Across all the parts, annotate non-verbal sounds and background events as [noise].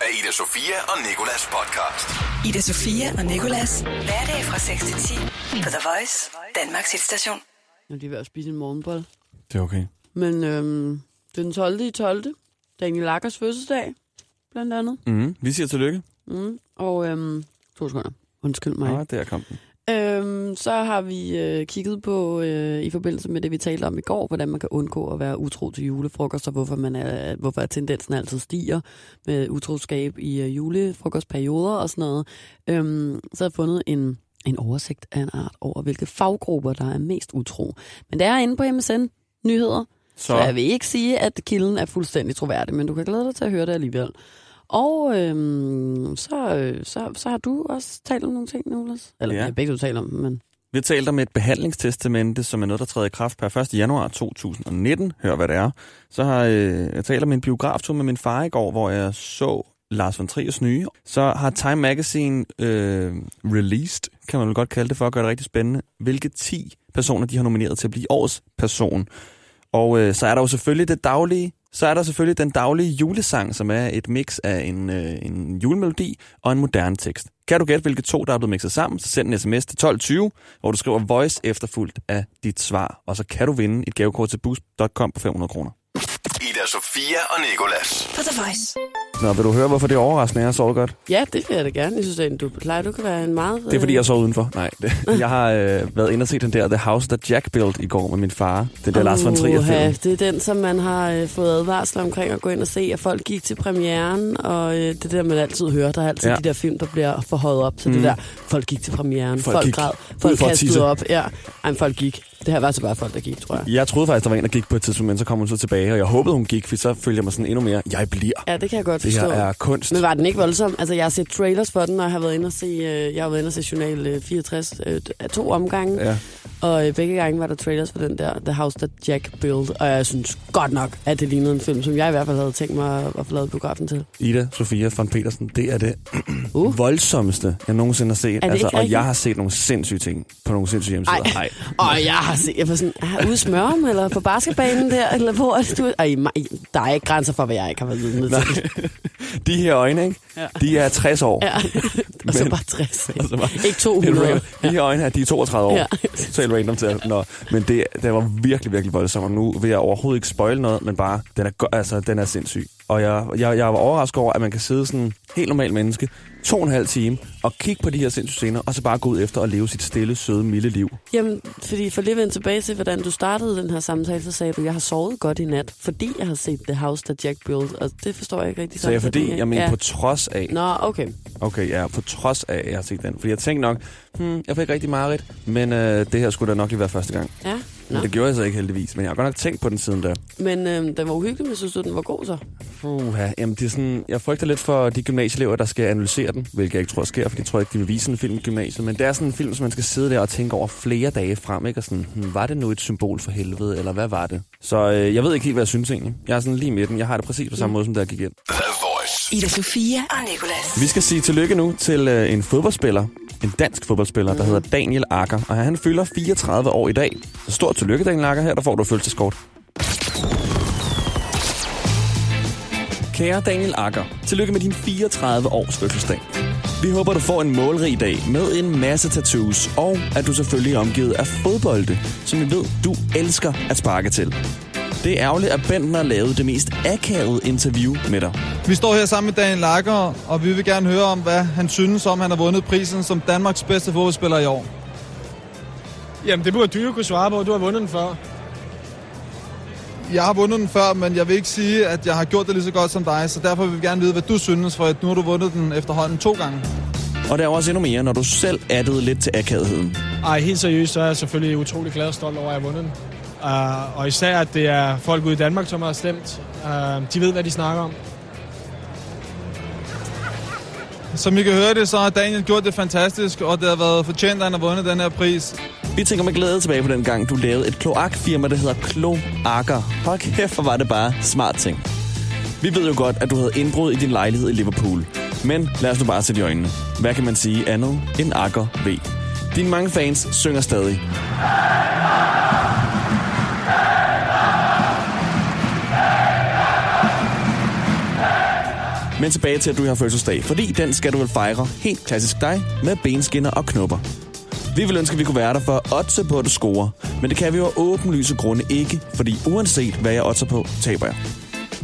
af Ida Sofia og Nikolas podcast. Ida Sofia og Nikolas. Hverdag fra 6 til 10 på The Voice, Danmarks hitstation. Jeg er lige ved at spise en morgenbold. Det er okay. Men øhm, det er den 12. i 12. Daniel Lakkers fødselsdag, blandt andet. Mm, vi siger tillykke. Mm. Og øhm, to sekunder. Undskyld mig. Ja, der kom den. Øhm, så har vi øh, kigget på, øh, i forbindelse med det, vi talte om i går, hvordan man kan undgå at være utro til julefrokost, og hvorfor, man er, hvorfor tendensen altid stiger med utroskab i øh, julefrokostperioder og sådan noget. Øhm, så har jeg fundet en, en oversigt af en art over, hvilke faggrupper, der er mest utro. Men det er inde på MSN Nyheder, så, så jeg vil ikke sige, at kilden er fuldstændig troværdig, men du kan glæde dig til at høre det alligevel. Og øhm, så, øh, så, så har du også talt om nogle ting, Nicolas. Eller Ja. ja. begge du taler om, men... Vi har talt om et behandlingstestamente, som er noget, der træder i kraft per 1. januar 2019. Hør, hvad det er. Så har øh, jeg talt om en biograftur med min far i går, hvor jeg så Lars von Triers nye. Så har Time Magazine øh, released, kan man vel godt kalde det, for at gøre det rigtig spændende, hvilke 10 personer de har nomineret til at blive årets person. Og øh, så er der jo selvfølgelig det daglige, så er der selvfølgelig den daglige julesang, som er et mix af en, øh, en julemelodi og en moderne tekst. Kan du gætte, hvilke to, der er blevet mixet sammen, så send en sms til 1220, hvor du skriver voice efterfulgt af dit svar. Og så kan du vinde et gavekort til boost.com på 500 kroner. Ida Sofia og Nikolas. På The Voice. Nå, vil du høre, hvorfor det er overraskende, at jeg sover godt? Ja, det vil jeg da gerne. Jeg synes, at du plejer, du kan være en meget... Det er, fordi jeg sov udenfor. Nej, det, [laughs] jeg har øh, været inde og set den der The House That Jack Built i går med min far. Den der Lars von Uha, Trier-film. Det er den, som man har øh, fået advarsler omkring at gå ind og se, at folk gik til premieren, og øh, det der, man altid hører, der er altid Ja. de der film, der bliver forhøjet op til Mm. det der. Folk gik til premieren, Folk folk, gik græd, folk kastede op. Ja, Ej, folk gik. Det her var altså bare folk, der gik, tror jeg. Jeg troede faktisk, der var en, der gik på et tidspunkt, men så kom hun så tilbage, og jeg håbede, hun gik, for så følte jeg mig sådan endnu mere, jeg bliver. Ja, det kan jeg godt Det forstå. er kunst. Men var den ikke voldsom? Altså, jeg har set trailers for den, og jeg har været inde og se, øh, jeg har været inde og se Journal øh, 64 øh, af to omgange. Ja. Og øh, begge gange var der trailers for den der The House That Jack Built. Og jeg synes godt nok, at det lignede en film, som jeg i hvert fald havde tænkt mig at, få lavet biografen til. Ida Sofia von Petersen, det er det [clears throat] Uh. voldsomste, jeg nogensinde har set. ikke og jeg har set nogle sindssyge ting på nogle sindssyge hjemmesider. Ej. Og jeg har set, jeg var sådan, er ude i smørum, eller på basketbanen der, eller hvor er det, du... Ej, der er ikke grænser for, hvad jeg ikke har været vidne til. [laughs] De her øjne, ikke? Ja. de er 60 år. Ja. Og så bare 60. [laughs] Og så bare- Ikke Helt 200. random. De her øjne her, de er 32 år. Ja. Totalt random til. Nå, men det, det var virkelig, virkelig voldsomt. Og nu vil jeg overhovedet ikke spoil noget, men bare, den er, altså, den er sindssyg. Og jeg, jeg, jeg var overrasket over, at man kan sidde sådan helt normalt menneske, to og en halv time, og kigge på de her sindssyge scener, og så bare gå ud efter og leve sit stille, søde, milde liv. Jamen, fordi for lige at vende tilbage til, hvordan du startede den her samtale, så sagde du, at jeg har sovet godt i nat, fordi jeg har set The House That Jack Built, og det forstår jeg ikke rigtig. Så jeg, fordi, jeg mener ja. på trods af, Nå, okay. okay, ja, på trods af, at jeg har set den. Fordi jeg tænkte nok, hmm, jeg fik rigtig meget men øh, det her skulle da nok lige være første gang. Ja, Men Nå. det gjorde jeg så ikke heldigvis, men jeg har godt nok tænkt på den siden der. Men øhm, den var uhyggelig, men synes du, den var god så? Uha, jamen det er sådan, jeg frygter lidt for de gymnasieelever, der skal analysere den, hvilket jeg ikke tror sker, for jeg tror ikke, de vil vise en film i gymnasiet. Men det er sådan en film, som man skal sidde der og tænke over flere dage frem, ikke? Og sådan, hmm, var det nu et symbol for helvede, eller hvad var det? Så øh, jeg ved ikke helt, hvad jeg synes egentlig. Jeg er sådan lige midten. Jeg har det præcis på samme måde, som da jeg gik ind. Voice. Ida Sofia og Nikolas. Vi skal sige tillykke nu til øh, en fodboldspiller, en dansk fodboldspiller, der hedder Daniel Akker. Og han fylder 34 år i dag. Så stort tillykke, Daniel Akker. Her der får du et fødselsdagskort. Kære Daniel Akker, tillykke med din 34 års fødselsdag. Vi håber, du får en målrig dag med en masse tattoos, og at du selvfølgelig er omgivet af fodbolde, som vi ved, du elsker at sparke til. Det er ærgerligt, at Benten har lavet det mest akavede interview med dig. Vi står her sammen med Daniel Lager, og vi vil gerne høre om, hvad han synes om, han har vundet prisen som Danmarks bedste fodboldspiller i år. Jamen, det burde du jo kunne svare på. Du har vundet den før. Jeg har vundet den før, men jeg vil ikke sige, at jeg har gjort det lige så godt som dig, så derfor vil vi gerne vide, hvad du synes, for at nu har du vundet den efterhånden to gange. Og der er også endnu mere, når du selv addede lidt til akavetheden. Ej, helt seriøst, så er jeg selvfølgelig utrolig glad og stolt over, at jeg har vundet den. Uh, og især, at det er folk ude i Danmark, som har stemt. Uh, de ved, hvad de snakker om. Som I kan høre det, så har Daniel gjort det fantastisk, og det har været fortjent, at han har vundet den her pris. Vi tænker med glæde tilbage på den gang, du lavede et kloakfirma, der hedder Kloakker. Hold kæft, hvor var det bare smart ting. Vi ved jo godt, at du havde indbrud i din lejlighed i Liverpool. Men lad os nu bare sætte i øjnene. Hvad kan man sige andet end Akker ved? Dine mange fans synger stadig. Men tilbage til, at du har fødselsdag, fordi den skal du vel fejre helt klassisk dig med benskinner og knopper. Vi vil ønske, at vi kunne være der for at otte på, at du scorer. Men det kan vi jo af åbenlyse grunde ikke, fordi uanset hvad jeg otter på, taber jeg.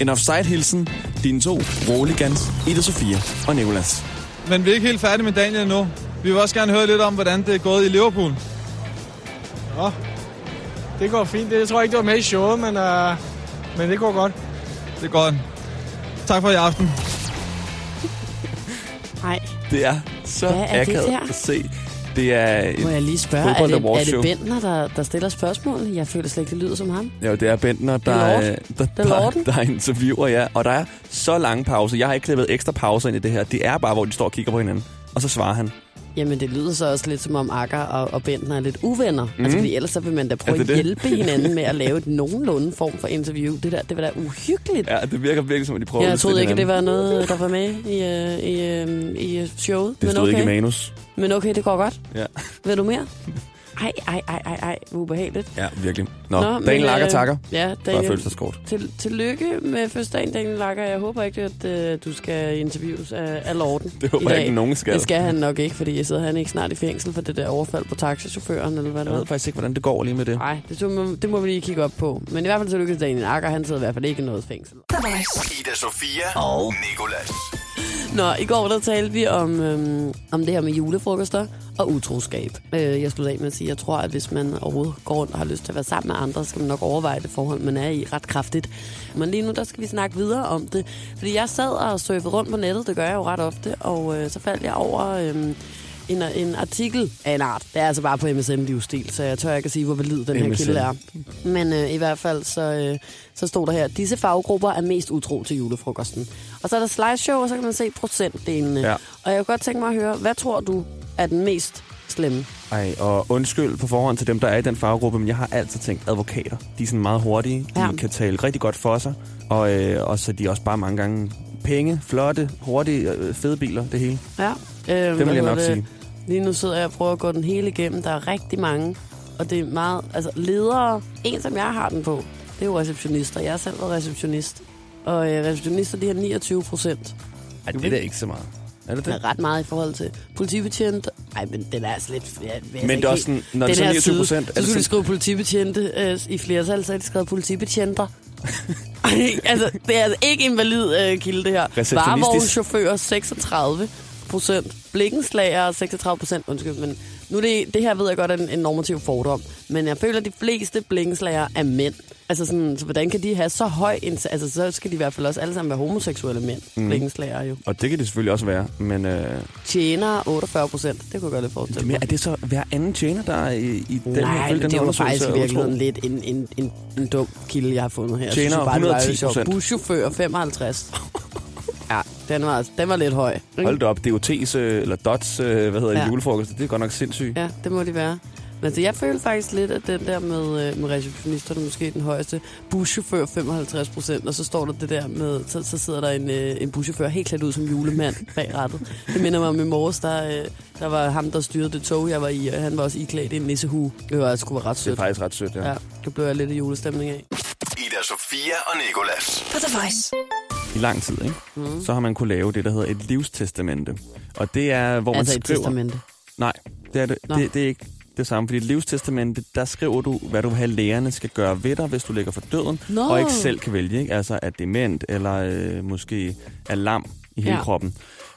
En offside hilsen, dine to roligans, Ida Sofia og Nicolas. Men vi er ikke helt færdige med Daniel endnu. Vi vil også gerne høre lidt om, hvordan det er gået i Liverpool. Nå, det går fint. Det jeg tror jeg ikke, det var med i showet, men, uh, men det går godt. Det går. godt. Tak for i aften. Nej, Det er så akavet der? at se. Det er, må jeg lige spørge, er det, er det. Bentner, der, der stiller spørgsmål? Jeg føler slet ikke, det lyder som ham. jo, det er Bentner, der, er er- der, er [laughs] der, Lorden. der, er interviewer, ja. Og der er så lange pauser. Jeg har ikke klippet ekstra pauser ind i det her. Det er bare, hvor de står og kigger på hinanden. Og så svarer han. Jamen, det lyder så også lidt som om Akker og, og Bentner er lidt uvenner. Mm. Altså, fordi ellers så vil man da prøve at det? hjælpe hinanden med at lave et nogenlunde form for interview. Det der, det var da uhyggeligt. Ja, det virker virkelig som, at de prøver Ja, at jeg troede ikke, at det hinanden. var noget, der var med i, øh, i, øh, i showet. Det men stod okay. ikke i manus. Men okay, det går godt. Ja. Vil du mere? [laughs] Ej, ej, ej, ej, ej, hvor ubehageligt. Ja, virkelig. Nå, Nå, Nå men, Daniel Lager øh, takker Ja, for Daniel, fødselsdagskort. til, tillykke med fødselsdagen, Daniel Lager. Jeg håber ikke, at øh, du skal interviews af, af Lorden Det håber jeg ikke, nogen skal. Det skal han nok ikke, fordi jeg sidder han ikke snart i fængsel for det der overfald på taxichaufføren, eller hvad det Jeg ved faktisk ikke, hvordan det går lige med det. Nej, det, må, det må vi lige kigge op på. Men i hvert fald tillykke til Daniel Akker. Han sidder i hvert fald ikke i noget fængsel. Ida Sofia og Nicolas. Nå, i går der talte vi om, øhm, om det her med julefrokoster og utroskab. Øh, jeg skulle af med at sige, at jeg tror, at hvis man overhovedet går rundt og har lyst til at være sammen med andre, så skal man nok overveje det forhold, man er i ret kraftigt. Men lige nu, der skal vi snakke videre om det. Fordi jeg sad og surfede rundt på nettet, det gør jeg jo ret ofte, og øh, så faldt jeg over... Øh, en, en artikel af en art. Det er altså bare på MSN Livsstil, så jeg tør ikke at sige, hvor valid den her MSN. kilde er. Men øh, i hvert fald, så, øh, så stod der her, disse faggrupper er mest utro til julefrokosten. Og så er der slideshow, og så kan man se procentdelene. Ja. Og jeg kunne godt tænke mig at høre, hvad tror du er den mest slemme? Ej, og undskyld på forhånd til dem, der er i den faggruppe, men jeg har altid tænkt advokater. De er sådan meget hurtige. De Ja. kan tale rigtig godt for sig. Og, øh, og så de også bare mange gange penge, flotte, hurtige, øh, fede biler, det hele. Ja. Øh, Det vil jeg nok hedder sige. Lige nu sidder jeg og prøver at gå den hele igennem. Der er rigtig mange, og det er meget... Altså, ledere... En, som jeg har den på, det er jo receptionister. Jeg har selv været receptionist. Og øh, receptionister, de har 29 procent. Ej, det er da ikke så meget. Er det Det er ret meget i forhold til politibetjent. Ej, men den er altså lidt... Ja, altså Men det er også sådan, når det er så 29 procent, Så skulle de skrive politibetjente øh, i flertal, så er de skrevet politibetjenter. [laughs] Altså, det er altså ikke en valid øh, kilde, det her. Varevognschauffører 36 procent. Blikkenslager 36 procent. Undskyld, men nu det, det her ved jeg godt er en, en normativ fordom. Men jeg føler, at de fleste blikkenslager er mænd. Altså sådan, så hvordan kan de have så høj... en- Altså, så skal de i hvert fald også alle sammen være homoseksuelle mænd. Mm. Blikkenslager jo. Og det kan det selvfølgelig også være, men... Øh, Tjener 48 procent. Det kunne jeg godt lidt forestille mig. men er det så hver anden tjener, der er i, i den her, Nej, men den det her var faktisk i virkeligheden lidt en, en, en, en dum kilde, jeg har fundet her. Tjener synes bare, det var 110 lidt sjovt. procent. Buschauffør 55. den var, den var lidt høj. ikke? Hold da op, DOT's, øh, eller DOT's, øh, hvad hedder det, Ja. julefrokost, det er godt nok sindssygt. Ja, det må de være. Men altså, jeg føler faktisk lidt, at den der med, øh, med receptionisterne måske den højeste. Buschauffør 55 procent, og så står der det der med, så, så sidder der en, en buschauffør helt klædt ud som julemand [laughs] bag rattet. Det minder mig om i morges, der, der var ham, der styrede det tog, jeg var i, og han var også iklædt i en nissehue. Det var altså ret Det er sødt. faktisk ret sødt, ja. Ja, det blev jeg lidt i julestemning af. Ida Sofia og Nicolas. På The Voice. I lang tid, ikke? Mm. Så har man kunne lave det, der hedder et livstestamente. Og det er, hvor Altså man et skriver... testamente. Nej, det er, det, Nå. det, det er ikke det samme. Fordi et livstestamente, der skriver du, hvad du vil have lægerne skal gøre ved dig, hvis du ligger for døden. Nå. Og ikke selv kan vælge, ikke? Altså er dement, eller øh, måske er lam i hele ja. kroppen.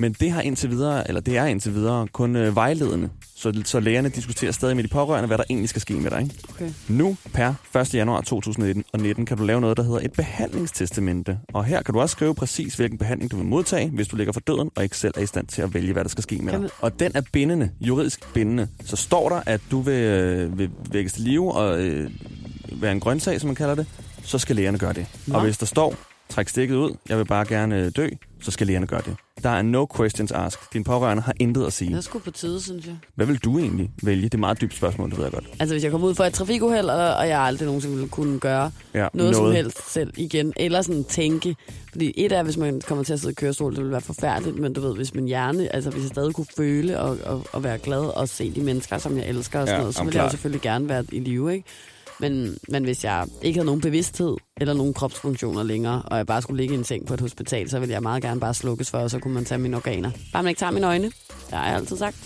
Men det har indtil videre, eller det er indtil videre kun øh, vejledende. Så, så lægerne diskuterer stadig med de pårørende, hvad der egentlig skal ske med dig. Ikke? Okay. Nu, per 1. januar 2019, kan du lave noget, der hedder et behandlingstestamente. Og her kan du også skrive præcis, hvilken behandling du vil modtage, hvis du ligger for døden, og ikke selv er i stand til at vælge, hvad der skal ske med dig. Og den er bindende, juridisk bindende. Så står der, at du vil, øh, vil vækkes til live og øh, være en grøntsag, som man kalder det, så skal lægerne gøre det. Nå. Og hvis der står, træk stikket ud, jeg vil bare gerne øh, dø, så skal lægerne gøre det. Der er no questions asked. Din pårørende har intet at sige. Det er sgu på tide, synes jeg. Hvad vil du egentlig vælge? Det er et meget dybt spørgsmål, det ved jeg godt. Altså, hvis jeg kommer ud for et trafikuheld, og, og jeg aldrig nogensinde ville kunne gøre Ja, noget, noget som helst selv igen, eller sådan tænke. Fordi et er, hvis man kommer til at sidde i kørestol, det ville være forfærdeligt, men du ved, hvis min hjerne, altså hvis jeg stadig kunne føle og, og, og være glad og se de mennesker, som jeg elsker og sådan Ja, noget, så ville jeg jo selvfølgelig gerne være i live, ikke? Men, men hvis jeg ikke havde nogen bevidsthed eller nogen kropsfunktioner længere, og jeg bare skulle ligge i en seng på et hospital, så ville jeg meget gerne bare slukkes for, og så kunne man tage mine organer. Bare man ikke tager mine øjne. Det har jeg altid sagt.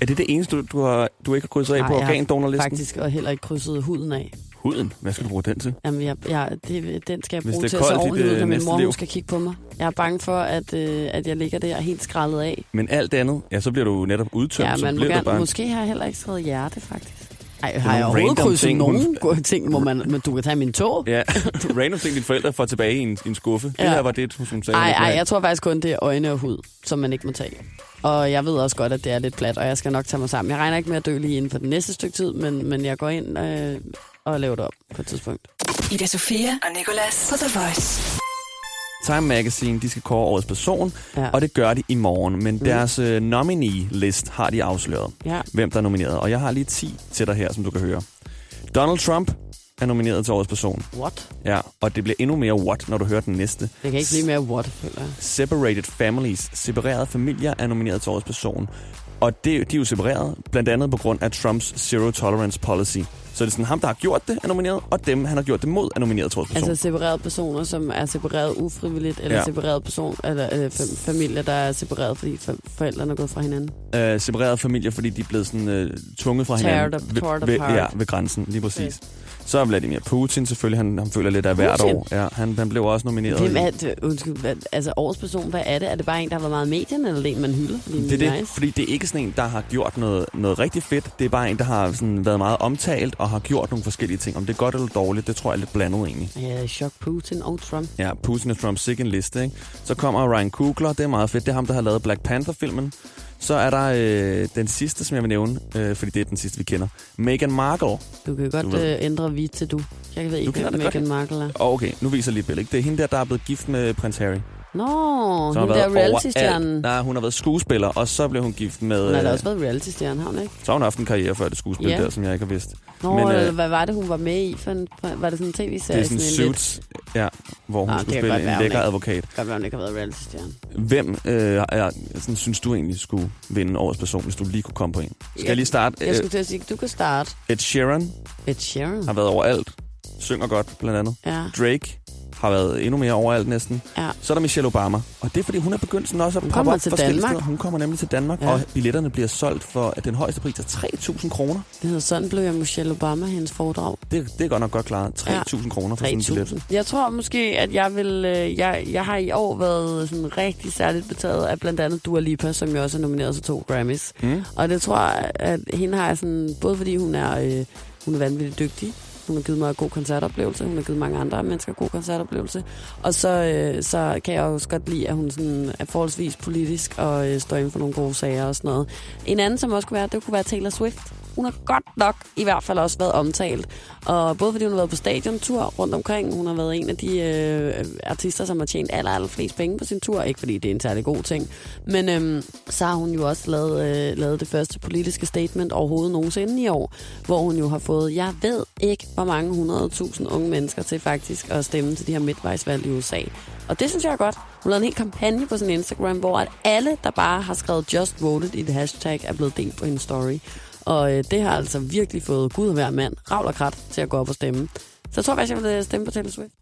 Er det det eneste, du, har, du ikke har krydset af Nej, på organdonorlisten? Faktisk, og heller ikke krydset huden af. Huden? Hvad skal du bruge den til? Jamen, jeg, jeg, det, den skal jeg bruge til at i ordentligt ud, når min mor skal kigge på mig. Jeg er bange for, at, øh, at jeg ligger der helt skrællet af. Men alt andet, ja, så bliver du netop udtømt, Ja, så man må bliver du gerne, bare... måske har jeg heller ikke skrevet hjerte, faktisk. Ej, har nogle jeg overhovedet krydset ting, nogen hun- ting, hvor man, men du kan tage min tog? Ja, random ting, dine forældre får tilbage i en, i en skuffe. Det Ja. her var det, hun sagde. Nej, hun ej, ikke jeg tror faktisk kun, det er øjne og hud, som man ikke må tage. Og jeg ved også godt, at det er lidt plat, og jeg skal nok tage mig sammen. Jeg regner ikke med at dø lige inden for det næste stykke tid, men, men jeg går ind øh, og laver det op på et tidspunkt. Ida Sofia og Nicolas på The Voice. Time Magazine, de skal kåre årets person, Ja. og det gør de i morgen. Men mm. deres uh, nominee-list har de afsløret, Ja. hvem der er nomineret. Og jeg har lige 10 til dig her, som du kan høre. Donald Trump er nomineret til årets person. What? Ja, og det bliver endnu mere what, når du hører den næste. Det kan ikke blive mere what, føler jeg. Separated Families, separerede familier, er nomineret til årets person. Og det, de er jo separeret, blandt andet på grund af Trumps Zero Tolerance Policy. Så det er sådan, ham, der har gjort det, er nomineret, og dem, han har gjort det mod, er nomineret til person. Altså separerede personer, som er separeret ufrivilligt, eller Ja. separeret person, eller, eller fam- familier, der er separeret, fordi forældrene er gået fra hinanden. øh, separerede familier, fordi de er blevet sådan, øh, tvunget fra Teared hinanden. up- ved, apart. ja, ved grænsen, lige præcis. Så er Vladimir Putin selvfølgelig, han, han føler lidt af hvert Putin? år. Ja, han, han blev også nomineret. Hvem er det? Undskyld, hvad, altså årets person, hvad er det? Er det bare en, der har været meget i medierne, eller en, man hylder? Fordi Det er det, nice? fordi det er ikke sådan en, der har gjort noget, noget rigtig fedt. Det er bare en, der har sådan været meget omtalt og har gjort nogle forskellige ting. Om det er godt eller dårligt, det tror jeg er lidt blandet egentlig. Ja, chok Putin og Trump. Ja, Putin og Trump sikke en liste, ikke? Så kommer Ryan Coogler, det er meget fedt. Det er ham, der har lavet Black Panther-filmen. Så er der øh, den sidste, som jeg vil nævne, øh, fordi det er den sidste, vi kender. Meghan Markle. Du kan godt Du øh, ændre vi til du. Jeg ved ikke, hvem Meghan Markle er. Og okay, nu viser jeg lige billede. Det er hende der, der er blevet gift med prins Harry. Nå, Så hende der reality-stjernen. Nej, hun har været skuespiller, og så blev hun gift med... Hun har da øh, også været reality-stjerne, har hun ikke? Så har hun haft en karriere før det skuespil Ja. der, som jeg ikke har vidst. Nå, Men, øh, hvad var det, hun var med i? For en, var det sådan en tv-serie? Det er sådan en lidt- Suits, ja, hvor hun Nå, skulle det kan spille en hun lækker advokat. Godt være, hun ikke har været reality-stjerne. Hvem øh, er, sådan, synes du egentlig skulle vinde årets person, hvis du lige kunne komme på en? Skal jeg lige starte? Jeg Øh, skulle til at sige, du kan starte. Ed Sheeran Ed Sheeran. har været overalt. Synger godt, blandt andet. Ja, Drake har været endnu mere overalt næsten. ja. Så er der Michelle Obama. Og det er, fordi hun er begyndt sådan også at Hun poppe op forskellige Danmark. steder. Hun kommer nemlig til Danmark, ja. Ja. og billetterne bliver solgt for at den højeste pris er 3.000 kroner. Det hedder sådan blev jeg Michelle Obama, hendes foredrag. Det, det er godt nok godt klaret. 3.000 kroner for sådan en billet. 3.000. Jeg tror måske, at jeg vil... Øh, jeg, jeg har i år været sådan rigtig særligt betaget af blandt andet Dua Lipa, som jo også er nomineret til to Grammys. Mm. Og det tror jeg, at hende har jeg sådan... Både fordi hun er, øh, hun er vanvittigt dygtig, hun har givet mig en god koncertoplevelse, hun har givet mange andre mennesker god koncertoplevelse. Og så, øh, så kan jeg også godt lide, at hun sådan er forholdsvis politisk og øh, står inden for nogle gode sager og sådan noget. En anden, som også kunne være, det kunne være Taylor Swift. Hun har godt nok i hvert fald også været omtalt. Og både fordi hun har været på stadiontur rundt omkring, hun har været en af de øh, artister, som har tjent aller, aller flest penge på sin tur. Ikke fordi det er en særlig god ting. Men øh, så har hun jo også lavet, øh, lavet det første politiske statement overhovedet nogensinde i år, hvor hun jo har fået, jeg ved ikke, hvor mange hundredtusind unge mennesker til faktisk at stemme til de her midtvejsvalg i USA. Og det synes jeg er godt. Hun lavede en hel kampagne på sin Instagram, hvor at alle, der bare har skrevet just voted i det hashtag, er blevet delt på hendes story. Og øh, det har altså virkelig fået Gud og hver mand, ravl og krat, til at gå op og stemme. Så jeg tror faktisk, jeg vil øh, stemme på Taylor Swift.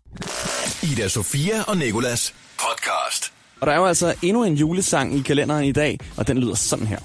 Ida Sofia og Nikolas podcast. Og der er jo altså endnu en julesang i kalenderen i dag, og den lyder sådan her.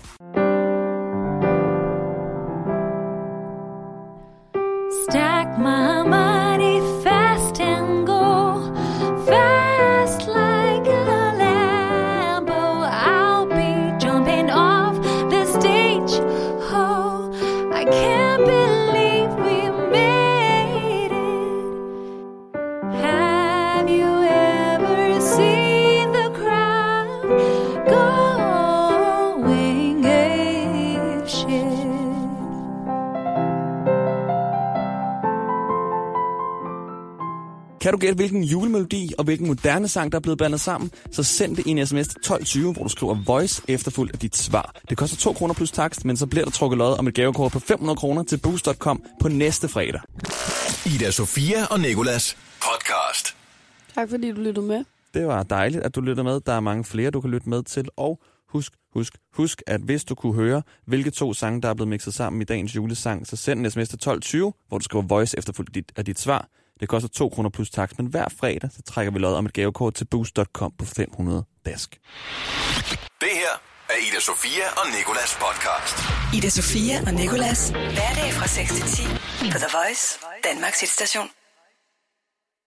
Kan du gætte, hvilken julemelodi og hvilken moderne sang, der er blevet blandet sammen? Så send det i en sms til 1220, hvor du skriver voice efterfulgt af dit svar. Det koster 2 kroner plus takst, men så bliver der trukket lod om et gavekort på 500 kroner til boost.com på næste fredag. Ida Sofia og Nikolas podcast. Tak fordi du lyttede med. Det var dejligt, at du lyttede med. Der er mange flere, du kan lytte med til. Og husk, husk, husk, at hvis du kunne høre, hvilke to sange, der er blevet mixet sammen i dagens julesang, så send en sms til 1220, hvor du skriver voice efterfulgt af dit svar. Det koster 2 kroner plus tax, men hver fredag, så trækker vi lod om et gavekort til boost.com på 500 dask. Det her er Ida Sofia og Nikolas podcast. Ida Sofia og Nikolas. Hverdag fra 6 til 10 på The Voice, Danmarks hitstation.